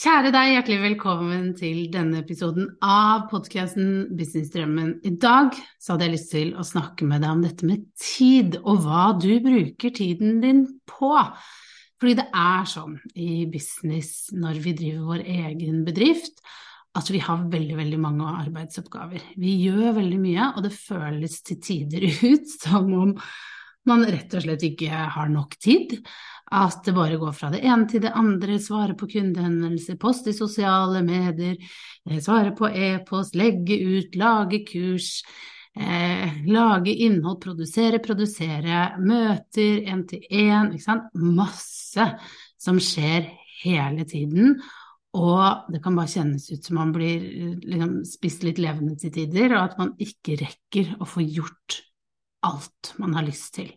Kjære deg, hjertelig velkommen til denne episoden av podkasten Businessdrømmen. I dag så hadde jeg lyst til å snakke med deg om dette med tid, og hva du bruker tiden din på. Fordi det er sånn i business når vi driver vår egen bedrift, at vi har veldig, veldig mange arbeidsoppgaver. Vi gjør veldig mye, og det føles til tider ut som om man rett og slett ikke har nok tid. At det bare går fra det ene til det andre, svare på kundehenvendelser, post i sosiale medier, eh, svare på e-post, legge ut, lage kurs, eh, lage innhold, produsere, produsere, møter én til én, ikke sant. Masse som skjer hele tiden. Og det kan bare kjennes ut som man blir liksom, spist litt levende til tider, og at man ikke rekker å få gjort alt man har lyst til.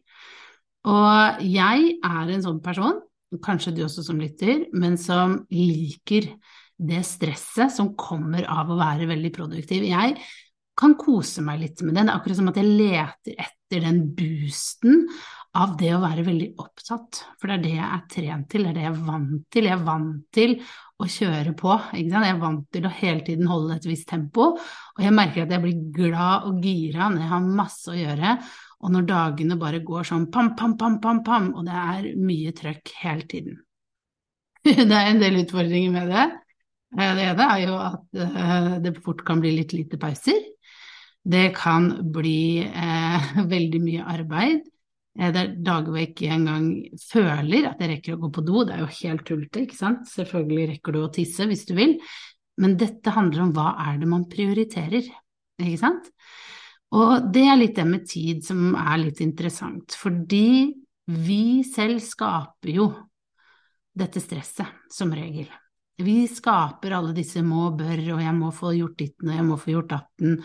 Og jeg er en sånn person, kanskje du også som lytter, men som liker det stresset som kommer av å være veldig produktiv. Jeg kan kose meg litt med det. Det er akkurat som at jeg leter etter den boosten av det å være veldig opptatt, for det er det jeg er trent til, det er det jeg er vant til. Jeg er vant til å kjøre på, ikke sant? jeg er vant til å hele tiden holde et visst tempo, og jeg merker at jeg blir glad og gira når jeg har masse å gjøre, og når dagene bare går sånn pam, pam, pam, pam, pam, og det er mye trøkk hele tiden. det er en del utfordringer med det. Eh, det ene er jo at eh, det fort kan bli litt lite pauser. Det kan bli eh, veldig mye arbeid. Eh, det er dager hvor jeg ikke engang føler at jeg rekker å gå på do. Det er jo helt tullete, ikke sant. Selvfølgelig rekker du å tisse hvis du vil, men dette handler om hva er det man prioriterer, ikke sant. Og det er litt det med tid som er litt interessant, fordi vi selv skaper jo dette stresset, som regel. Vi skaper alle disse må, bør, og jeg må få gjort ditten, og jeg må få gjort datten,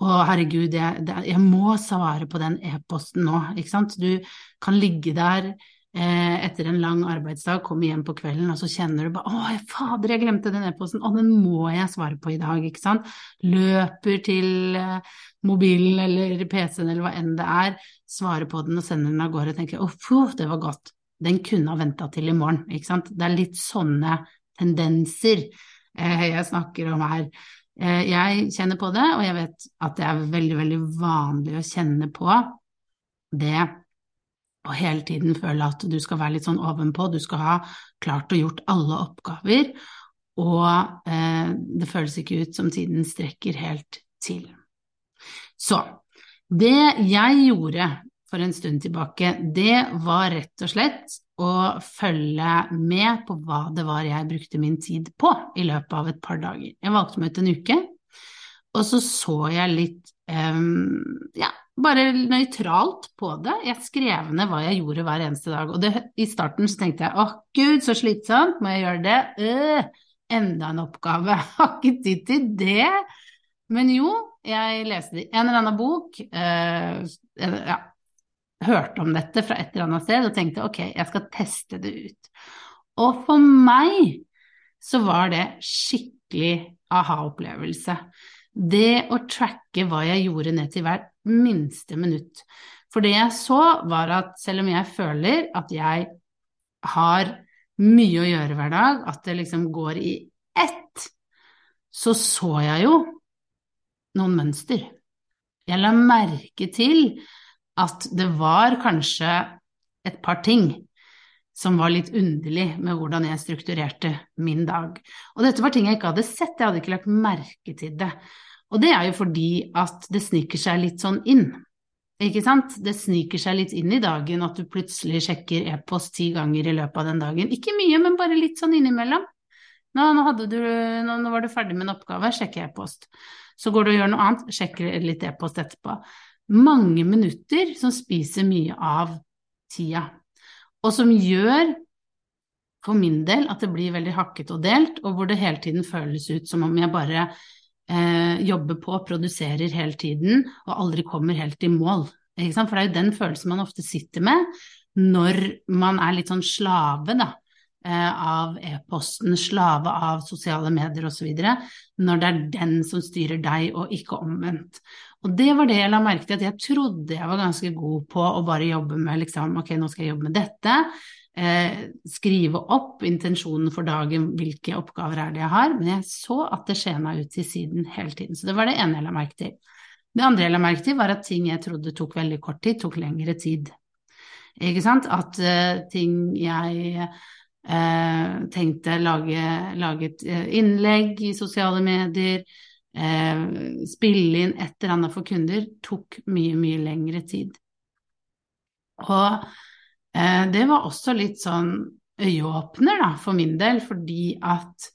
og herregud, jeg, jeg må svare på den e-posten nå, ikke sant. Du kan ligge der etter en lang arbeidsdag, kommer hjem på kvelden, og så kjenner du bare 'Å, fader, jeg glemte den e-posten, og den må jeg svare på i dag', ikke sant. Løper til eh, mobilen eller PC-en eller hva enn det er, svarer på den og sender den av gårde og tenker 'Å, det var godt'. Den kunne ha venta til i morgen, ikke sant. Det er litt sånne tendenser eh, jeg snakker om her. Jeg kjenner på det, og jeg vet at det er veldig, veldig vanlig å kjenne på det og hele tiden føle at du skal være litt sånn ovenpå, du skal ha klart og gjort alle oppgaver, og eh, det føles ikke ut som tiden strekker helt til. Så det jeg gjorde for en stund tilbake, det var rett og slett å følge med på hva det var jeg brukte min tid på i løpet av et par dager. Jeg valgte meg ut en uke, og så så jeg litt ja, bare nøytralt på det. Jeg skrev ned hva jeg gjorde hver eneste dag. Og det, i starten så tenkte jeg åh gud, så slitsomt, må jeg gjøre det? Øh, enda en oppgave. Har ikke tid til det. Men jo, jeg leste en eller annen bok, øh, ja, hørte om dette fra et eller annet sted og tenkte ok, jeg skal teste det ut. Og for meg så var det skikkelig aha-opplevelse. Det å tracke hva jeg gjorde ned til hvert minste minutt. For det jeg så, var at selv om jeg føler at jeg har mye å gjøre hver dag, at det liksom går i ett, så så jeg jo noen mønster. Jeg la merke til at det var kanskje et par ting som var litt underlig med hvordan jeg strukturerte min dag. Og dette var ting jeg ikke hadde sett, jeg hadde ikke lagt merke til det. Og det er jo fordi at det sniker seg litt sånn inn. Ikke sant? Det sniker seg litt inn i dagen at du plutselig sjekker e-post ti ganger i løpet av den dagen. Ikke mye, men bare litt sånn innimellom. Nå, nå, du, nå, nå var du ferdig med en oppgave, sjekk e-post. Så går du og gjør noe annet, sjekker litt e-post etterpå. Mange minutter som spiser mye av tida, og som gjør for min del at det blir veldig hakket og delt, og hvor det hele tiden føles ut som om jeg bare eh, jobber på, produserer hele tiden og aldri kommer helt i mål. For det er jo den følelsen man ofte sitter med når man er litt sånn slave da, eh, av e-posten, slave av sosiale medier osv., når det er den som styrer deg og ikke omvendt. Og det var det jeg la merke til, at jeg trodde jeg var ganske god på å bare jobbe med liksom, ok, nå skal jeg jobbe med dette, eh, skrive opp intensjonen for dagen, hvilke oppgaver er det jeg har, men jeg så at det skjena ut til siden hele tiden. Så det var det ene jeg la merke til. Det andre jeg la merke til, var at ting jeg trodde tok veldig kort tid, tok lengre tid. Ikke sant? At uh, ting jeg uh, tenkte lage, laget uh, innlegg i sosiale medier, spille inn et eller annet for kunder, tok mye, mye lengre tid. Og Eh, det var også litt sånn øyeåpner da, for min del, fordi at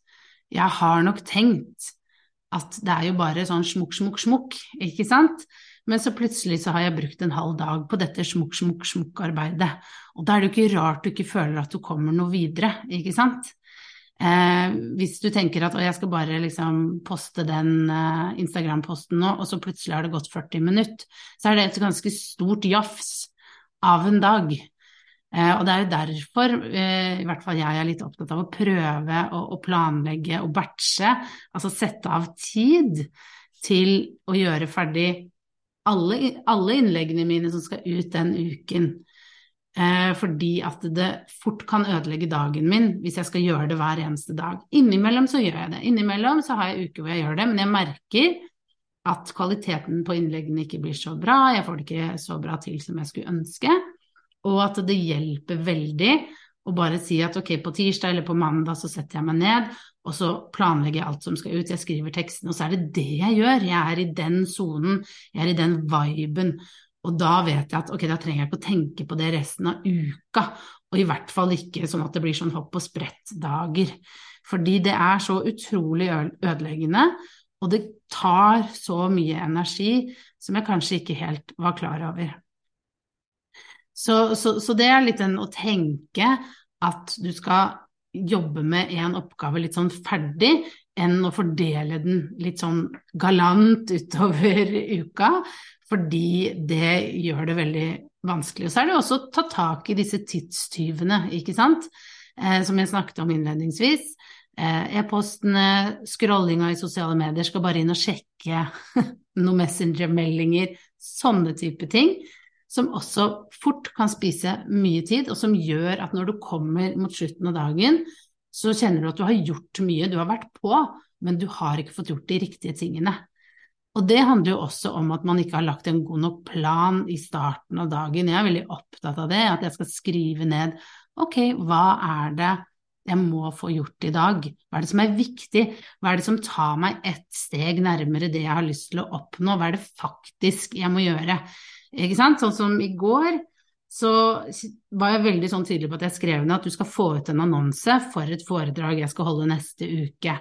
jeg har nok tenkt at det er jo bare sånn smukk, smukk, smukk, ikke sant? Men så plutselig så har jeg brukt en halv dag på dette smukk, smukk, smukk-arbeidet. Og da er det jo ikke rart du ikke føler at du kommer noe videre, ikke sant? Eh, hvis du tenker at jeg skal bare liksom poste den eh, Instagram-posten nå, og så plutselig har det gått 40 minutter, så er det et ganske stort jafs av en dag. Eh, og det er jo derfor eh, i hvert fall jeg er litt opptatt av å prøve å, planlegge og batche, altså sette av tid til å gjøre ferdig alle, alle innleggene mine som skal ut den uken. Eh, fordi at det fort kan ødelegge dagen min hvis jeg skal gjøre det hver eneste dag. Innimellom så gjør jeg det. Innimellom så har jeg uker hvor jeg gjør det, men jeg merker at kvaliteten på innleggene ikke blir så bra, jeg får det ikke så bra til som jeg skulle ønske og at det hjelper veldig å bare si at ok, på tirsdag eller på mandag så setter jeg meg ned, og så planlegger jeg alt som skal ut, jeg skriver teksten, og så er det det jeg gjør. Jeg er i den sonen, jeg er i den viben. Og da vet jeg at ok, da trenger jeg ikke å tenke på det resten av uka, og i hvert fall ikke sånn at det blir sånn hopp og sprett-dager. Fordi det er så utrolig ødeleggende, og det tar så mye energi som jeg kanskje ikke helt var klar over. Så, så, så, det er litt den å tenke at du skal jobbe med en oppgave litt sånn ferdig, enn å fordele den litt sånn galant utover uka, fordi det gjør det veldig vanskelig. Og så er det også å ta tak i disse tidstyvene, ikke sant, eh, som jeg snakket om innledningsvis. Eh, e-postene, scrollinga i sosiale medier, skal bare inn og sjekke noen Messenger-meldinger, sånne type ting som også fort kan spise mye tid, og som gjør at når du kommer mot slutten av dagen, så kjenner du at du har gjort mye, du har vært på, men du har ikke fått gjort de riktige tingene. Og det handler jo også om at man ikke har lagt en god nok plan i starten av dagen. Jeg er veldig opptatt av det, at jeg skal skrive ned ok, hva er det jeg må få gjort i dag? Hva er det som er viktig? Hva er det som tar meg ett steg nærmere det jeg har lyst til å oppnå? Hva er det faktisk jeg må gjøre? Ikke sant? Sånn som i går så var jeg veldig sånn tydelig på at jeg skrev ned at du skal få ut en annonse for et foredrag jeg skal holde neste uke.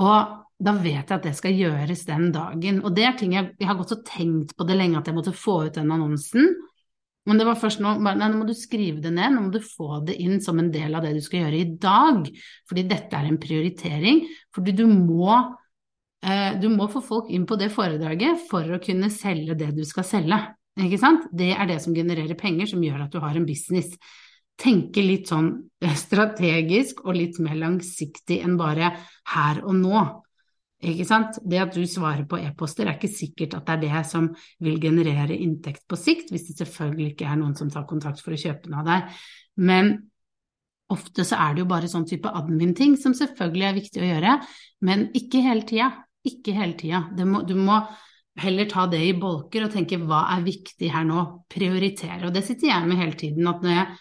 Og da vet jeg at det skal gjøres den dagen. Og det er ting jeg, jeg har gått og tenkt på det lenge, at jeg måtte få ut den annonsen. Men det var først nå Nei, nå må du skrive det ned, nå må du få det inn som en del av det du skal gjøre i dag. Fordi dette er en prioritering. Fordi du må eh, du må få folk inn på det foredraget for å kunne selge det du skal selge. Ikke sant? Det er det som genererer penger, som gjør at du har en business. Tenke litt sånn strategisk og litt mer langsiktig enn bare her og nå. Ikke sant? Det at du svarer på e-poster er ikke sikkert at det er det som vil generere inntekt på sikt, hvis det selvfølgelig ikke er noen som tar kontakt for å kjøpe noe av deg. Men ofte så er det jo bare sånn type admin-ting som selvfølgelig er viktig å gjøre, men ikke hele tida. Ikke hele tida. Du må heller ta det i bolker og tenke hva er viktig her nå, prioritere. Og det sitter jeg med hele tiden, at når jeg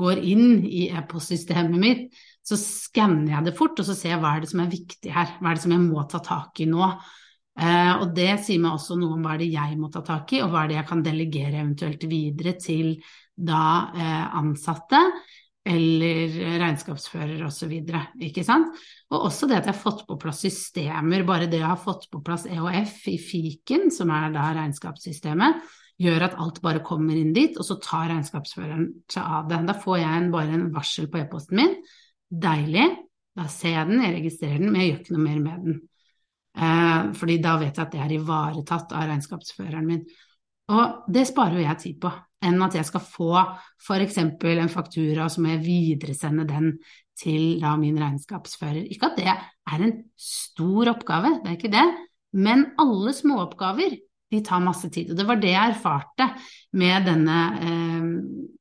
går inn i e-postsystemet mitt, så skanner jeg det fort, og så ser jeg hva er det som er viktig her, hva er det som jeg må ta tak i nå. Eh, og det sier meg også noe om hva er det jeg må ta tak i, og hva er det jeg kan delegere eventuelt videre til da eh, ansatte eller regnskapsfører osv. Ikke sant? Og også det at jeg har fått på plass systemer. Bare det å ha fått på plass EHF i fiken, som er da regnskapssystemet, gjør at alt bare kommer inn dit, og så tar regnskapsføreren seg av det. Da får jeg en, bare en varsel på e-posten min. Deilig. Da ser jeg den, jeg registrerer den, men jeg gjør ikke noe mer med den. Eh, fordi da vet jeg at det er ivaretatt av regnskapsføreren min. Og det sparer jo jeg tid på, enn at jeg skal få f.eks. en faktura, og så må jeg videresende den til da min regnskapsfører. Ikke at det er en stor oppgave, det er ikke det, men alle småoppgaver de tar masse tid. Og det var det jeg erfarte med denne eh,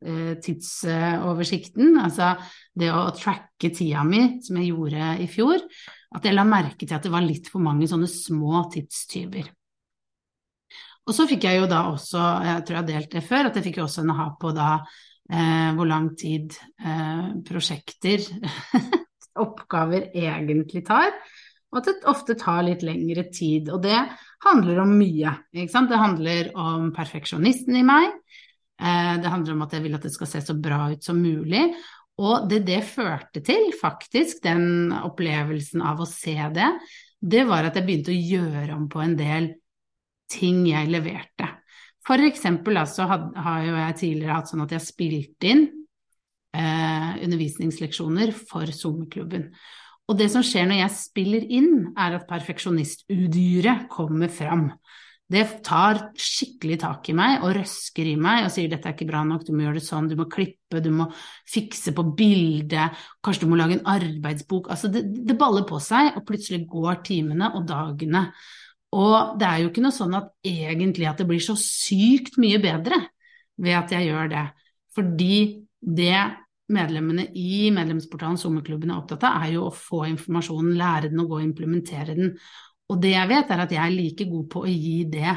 eh, tidsoversikten, altså det å tracke tida mi, som jeg gjorde i fjor, at jeg la merke til at det var litt for mange sånne små tidstyver. Og så fikk jeg jo da også, jeg tror jeg har delt det før, at jeg fikk jo også en ha på da eh, hvor lang tid eh, prosjekter, oppgaver, egentlig tar og at det ofte tar litt lengre tid. Og det handler om mye. Ikke sant? Det handler om perfeksjonisten i meg. Eh, det handler om at jeg vil at det skal se så bra ut som mulig. Og det det førte til, faktisk, den opplevelsen av å se det, det var at jeg begynte å gjøre om på en del ting jeg leverte. For eksempel altså, har jo jeg tidligere hatt sånn at jeg spilte inn eh, undervisningsleksjoner for SoMe-klubben. Og det som skjer når jeg spiller inn, er at perfeksjonistudyret kommer fram. Det tar skikkelig tak i meg og røsker i meg og sier dette er ikke bra nok, du må gjøre det sånn, du må klippe, du må fikse på bildet, kanskje du må lage en arbeidsbok. Altså det, det baller på seg, og plutselig går timene og dagene. Og det er jo ikke noe sånn at egentlig at det blir så sykt mye bedre ved at jeg gjør det. Fordi det medlemmene i medlemsportalen Sommerklubben er opptatt av, er jo å få informasjonen, lære den og gå og implementere den. Og det jeg vet, er at jeg er like god på å gi det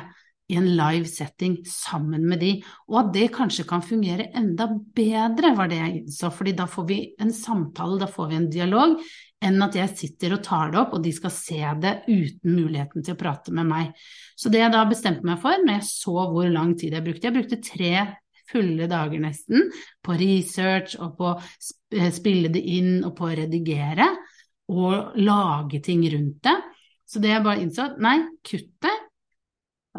i en live setting sammen med de, og at det kanskje kan fungere enda bedre, var det jeg innså, fordi da får vi en samtale, da får vi en dialog, enn at jeg sitter og tar det opp, og de skal se det uten muligheten til å prate med meg. Så det jeg da bestemte meg for, når jeg så hvor lang tid jeg brukte Jeg brukte tre fulle dager nesten på research og på å eh, spille det inn og på å redigere og lage ting rundt det. Så det jeg bare innså, nei, kutt det,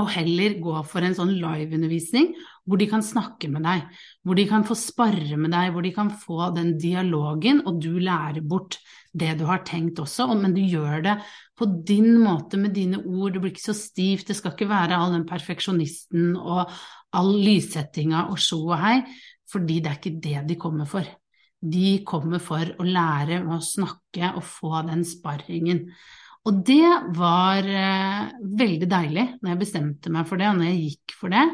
og heller gå for en sånn liveundervisning hvor de kan snakke med deg, hvor de kan få sparre med deg, hvor de kan få den dialogen, og du lærer bort det du har tenkt også, men du gjør det på din måte med dine ord, det blir ikke så stivt, det skal ikke være all den perfeksjonisten og all lyssettinga og sjo og hei, fordi det er ikke det de kommer for. De kommer for å lære å snakke og få den sparringen. Og det var eh, veldig deilig når jeg bestemte meg for det, og når jeg gikk for det,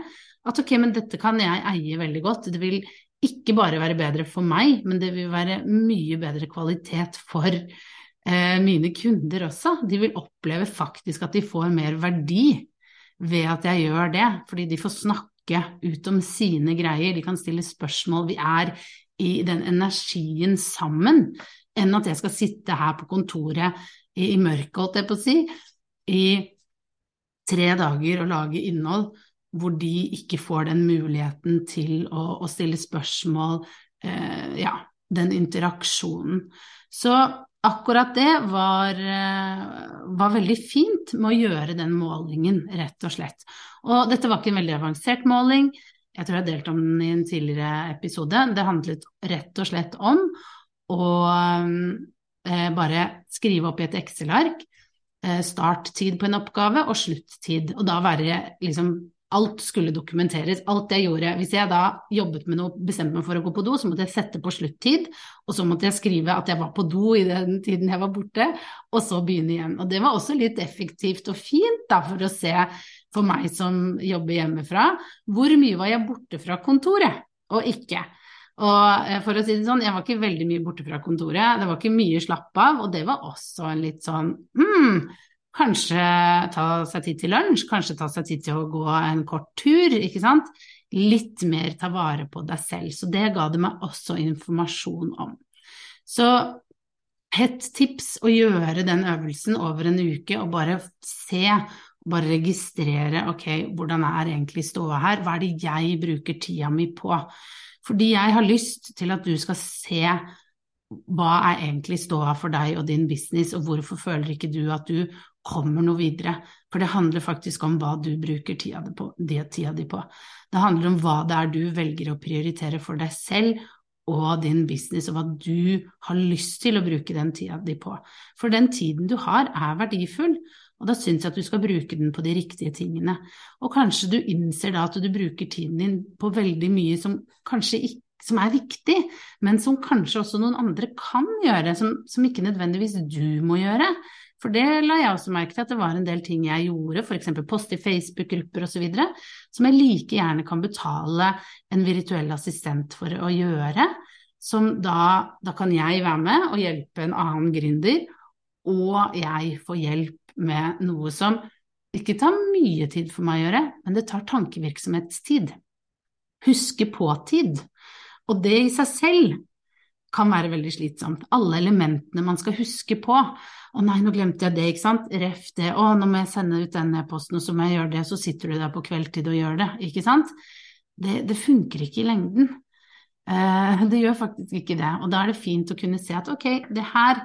at ok, men dette kan jeg eie veldig godt. Det vil ikke bare være bedre for meg, men det vil være mye bedre kvalitet for eh, mine kunder også. De vil oppleve faktisk at de får mer verdi ved at jeg gjør det, fordi de får snakke ut om sine greier, de kan stille spørsmål. Vi er i den energien sammen, enn at jeg skal sitte her på kontoret i, i mørket, holdt jeg på å si, i tre dager og lage innhold hvor de ikke får den muligheten til å, å stille spørsmål, eh, ja, den interaksjonen. Så akkurat det var, eh, var, veldig fint med å gjøre den målingen, rett og slett. Og dette var ikke en veldig avansert måling, jeg tror jeg har delt om den i en tidligere episode. Det handlet rett og slett om å eh, bare skrive opp i et Excel-ark eh, starttid på en oppgave og sluttid, og da være liksom Alt skulle dokumenteres, alt jeg gjorde. Hvis jeg da jobbet med noe, bestemte meg for å gå på do, så måtte jeg sette på sluttid, og så måtte jeg skrive at jeg var på do i den tiden jeg var borte, og så begynne igjen. Og det var også litt effektivt og fint da, for å se for meg som jobber hjemmefra, hvor mye var jeg borte fra kontoret, og ikke. Og eh, for å si det sånn, jeg var ikke veldig mye borte fra kontoret, det var ikke mye slapp av, og det var også en litt sånn hmm, Kanskje ta seg tid til lunsj, kanskje ta seg tid til å gå en kort tur, ikke sant. Litt mer ta vare på deg selv. Så det ga det meg også informasjon om. Så et tips å gjøre den øvelsen over en uke og bare se bare registrere ok, hvordan er egentlig ståa her, hva er det jeg bruker tida mi på? Fordi jeg har lyst til at du skal se hva er egentlig ståa for deg og din business, og hvorfor føler ikke du at du kommer noe videre? For det handler faktisk om hva du bruker tida di på. Tida di på. Det handler om hva det er du velger å prioritere for deg selv og din business, og hva du har lyst til å bruke den tida di på. For den tiden du har, er verdifull, og da syns jeg at du skal bruke den på de riktige tingene. Og kanskje du innser da at du bruker tiden din på veldig mye som kanskje ikke som er viktig, men som kanskje også noen andre kan gjøre, som, som ikke nødvendigvis du må gjøre. For det la jeg også merke til at det var en del ting jeg gjorde, f.eks. poste i Facebook-grupper osv., som jeg like gjerne kan betale en virtuell assistent for å gjøre. Som da, da kan jeg være med og hjelpe en annen gründer, og jeg får hjelp med noe som ikke tar mye tid for meg å gjøre, men det tar tankevirksomhetstid. Huske på-tid. Og det i seg selv kan være veldig slitsomt. Alle elementene man skal huske på. Å nei, nå glemte jeg det, ikke sant. Ref det. Å, nå må jeg sende ut den e-posten, og så må jeg gjøre det. Så sitter du der på kveldstid og gjør det, ikke sant. Det, det funker ikke i lengden. Eh, det gjør faktisk ikke det. Og da er det fint å kunne se at ok, det her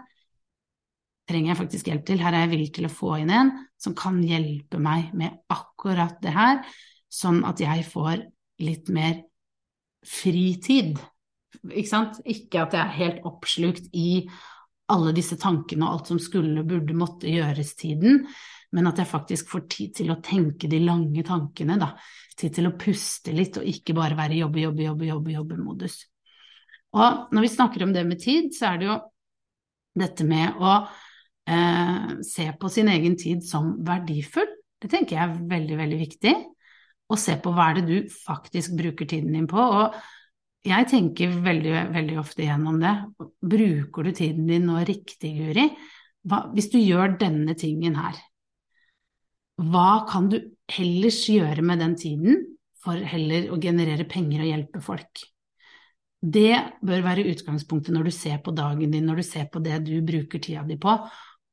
trenger jeg faktisk hjelp til. Her er jeg villig til å få inn en som kan hjelpe meg med akkurat det her, sånn at jeg får litt mer fritid ikke sant? Ikke at jeg er helt oppslukt i alle disse tankene og alt som skulle, burde, måtte gjøres-tiden, men at jeg faktisk får tid til å tenke de lange tankene, da. Tid til å puste litt og ikke bare være jobbe, jobbe, jobbe, jobbe, jobbe-modus. Og når vi snakker om det med tid, så er det jo dette med å eh, se på sin egen tid som verdifull. Det tenker jeg er veldig, veldig viktig. Å se på hva er det du faktisk bruker tiden din på. og jeg tenker veldig, veldig ofte gjennom det. Bruker du tiden din nå riktig, Guri? Hva, hvis du gjør denne tingen her, hva kan du ellers gjøre med den tiden for heller å generere penger og hjelpe folk? Det bør være utgangspunktet når du ser på dagen din, når du ser på det du bruker tida di på,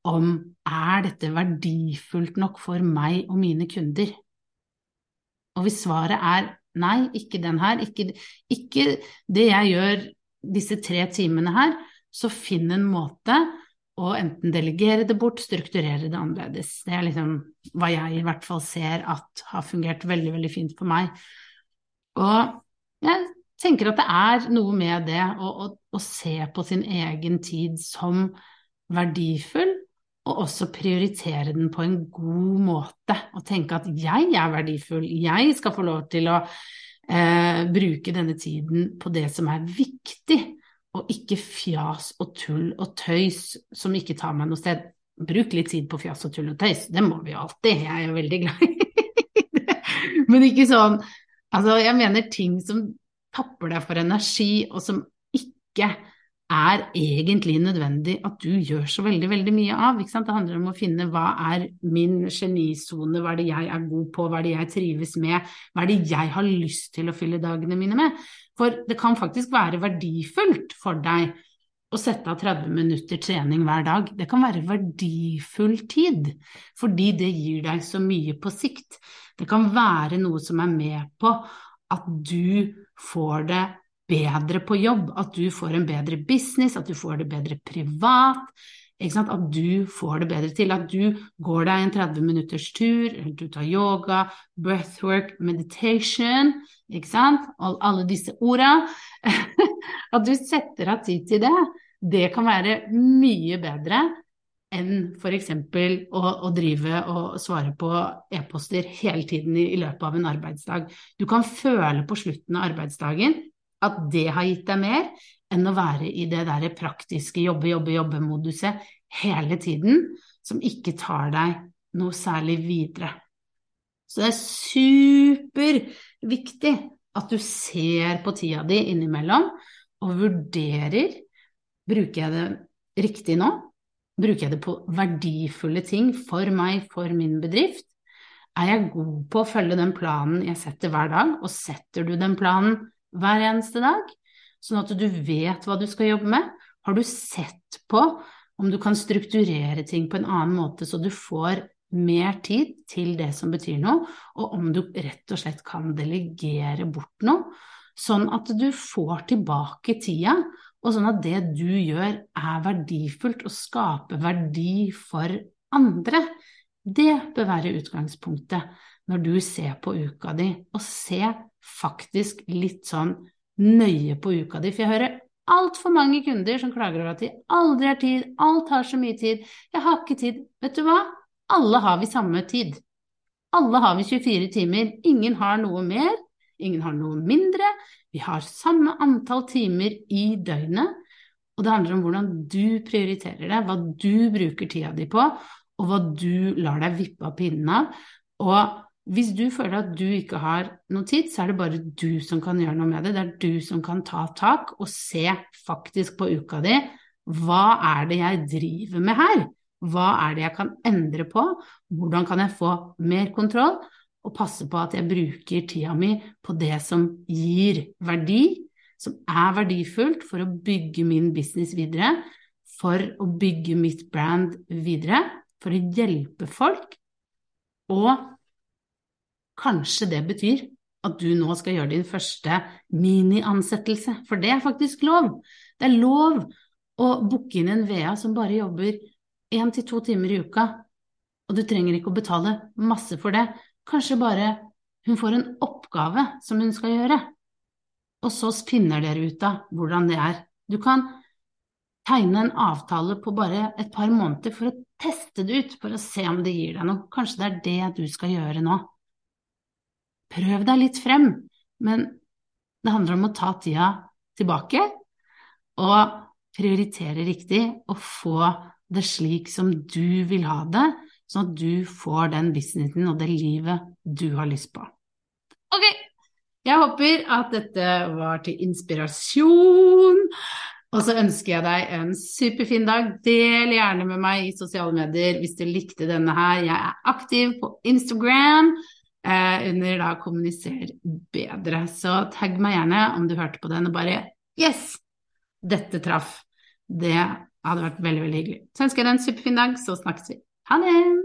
om er dette verdifullt nok for meg og mine kunder? Og hvis svaret er Nei, ikke den her. Ikke, ikke det jeg gjør disse tre timene her. Så finn en måte å enten delegere det bort, strukturere det annerledes. Det er liksom hva jeg i hvert fall ser at har fungert veldig, veldig fint for meg. Og jeg tenker at det er noe med det å, å, å se på sin egen tid som verdifull, og også prioritere den på en god måte. Og tenke at jeg er verdifull, jeg skal få lov til å eh, bruke denne tiden på det som er viktig, og ikke fjas og tull og tøys som ikke tar meg noe sted. Bruk litt tid på fjas og tull og tøys, det må vi jo alltid, jeg er jo veldig glad i det. Men ikke sånn Altså, jeg mener ting som tapper deg for energi, og som ikke er egentlig nødvendig at du gjør så veldig, veldig mye av. Det handler om å finne hva er min genisone, hva er det jeg er god på, hva er det jeg trives med, hva er det jeg har lyst til å fylle dagene mine med. For det kan faktisk være verdifullt for deg å sette av 30 minutter trening hver dag. Det kan være verdifull tid, fordi det gir deg så mye på sikt. Det kan være noe som er med på at du får det bedre på jobb, at du får en bedre business, at du får det bedre privat. At du får det bedre til. At du går deg en 30 minutters tur, eller du tar yoga, breathwork, meditation, ikke sant? All, alle disse orda. at du setter av tid til det. Det kan være mye bedre enn f.eks. Å, å drive og svare på e-poster hele tiden i, i løpet av en arbeidsdag. Du kan føle på slutten av arbeidsdagen at det har gitt deg mer enn å være i det derre praktiske jobbe, jobbe, jobbe-moduset hele tiden, som ikke tar deg noe særlig videre. Så det er superviktig at du ser på tida di innimellom og vurderer bruker jeg det riktig nå. Bruker jeg det på verdifulle ting for meg, for min bedrift? Er jeg god på å følge den planen jeg setter hver dag, og setter du den planen hver eneste dag, sånn at du vet hva du skal jobbe med? Har du sett på om du kan strukturere ting på en annen måte, så du får mer tid til det som betyr noe, og om du rett og slett kan delegere bort noe, sånn at du får tilbake tida, og sånn at det du gjør er verdifullt og skaper verdi for andre. Det bør være utgangspunktet når du ser på uka di, og se faktisk litt sånn nøye på uka di. For jeg hører altfor mange kunder som klager over at de aldri har tid, alt har så mye tid, jeg har ikke tid. Vet du hva? Alle har vi samme tid. Alle har vi 24 timer, ingen har noe mer, ingen har noe mindre. Vi har samme antall timer i døgnet, og det handler om hvordan du prioriterer det, hva du bruker tida di på, og hva du lar deg vippe av pinnen av. Og hvis du føler at du ikke har noe tid, så er det bare du som kan gjøre noe med det. Det er du som kan ta tak og se faktisk på uka di. Hva er det jeg driver med her? Hva er det jeg kan endre på? Hvordan kan jeg få mer kontroll? Og passe på at jeg bruker tida mi på det som gir verdi, som er verdifullt for å bygge min business videre, for å bygge mitt brand videre, for å hjelpe folk. Og Kanskje det betyr at du nå skal gjøre din første miniansettelse, for det er faktisk lov. Det er lov å booke inn en VA som bare jobber én til to timer i uka, og du trenger ikke å betale masse for det. Kanskje bare hun får en oppgave som hun skal gjøre, og så finner dere ut av hvordan det er. Du kan tegne en avtale på bare et par måneder for å teste det ut, for å se om det gir deg noe. Kanskje det er det du skal gjøre nå. Prøv deg litt frem, men det handler om å ta tida tilbake og prioritere riktig og få det slik som du vil ha det, sånn at du får den businessen og det livet du har lyst på. Ok, jeg håper at dette var til inspirasjon. Og så ønsker jeg deg en superfin dag. Del gjerne med meg i sosiale medier hvis du likte denne her. Jeg er aktiv på Instagram eh, under da kommuniser bedre. Så tagg meg gjerne om du hørte på den og bare Yes! Dette traff. Det hadde vært veldig, veldig hyggelig. Så ønsker jeg deg en superfin dag, så snakkes vi. Ha det!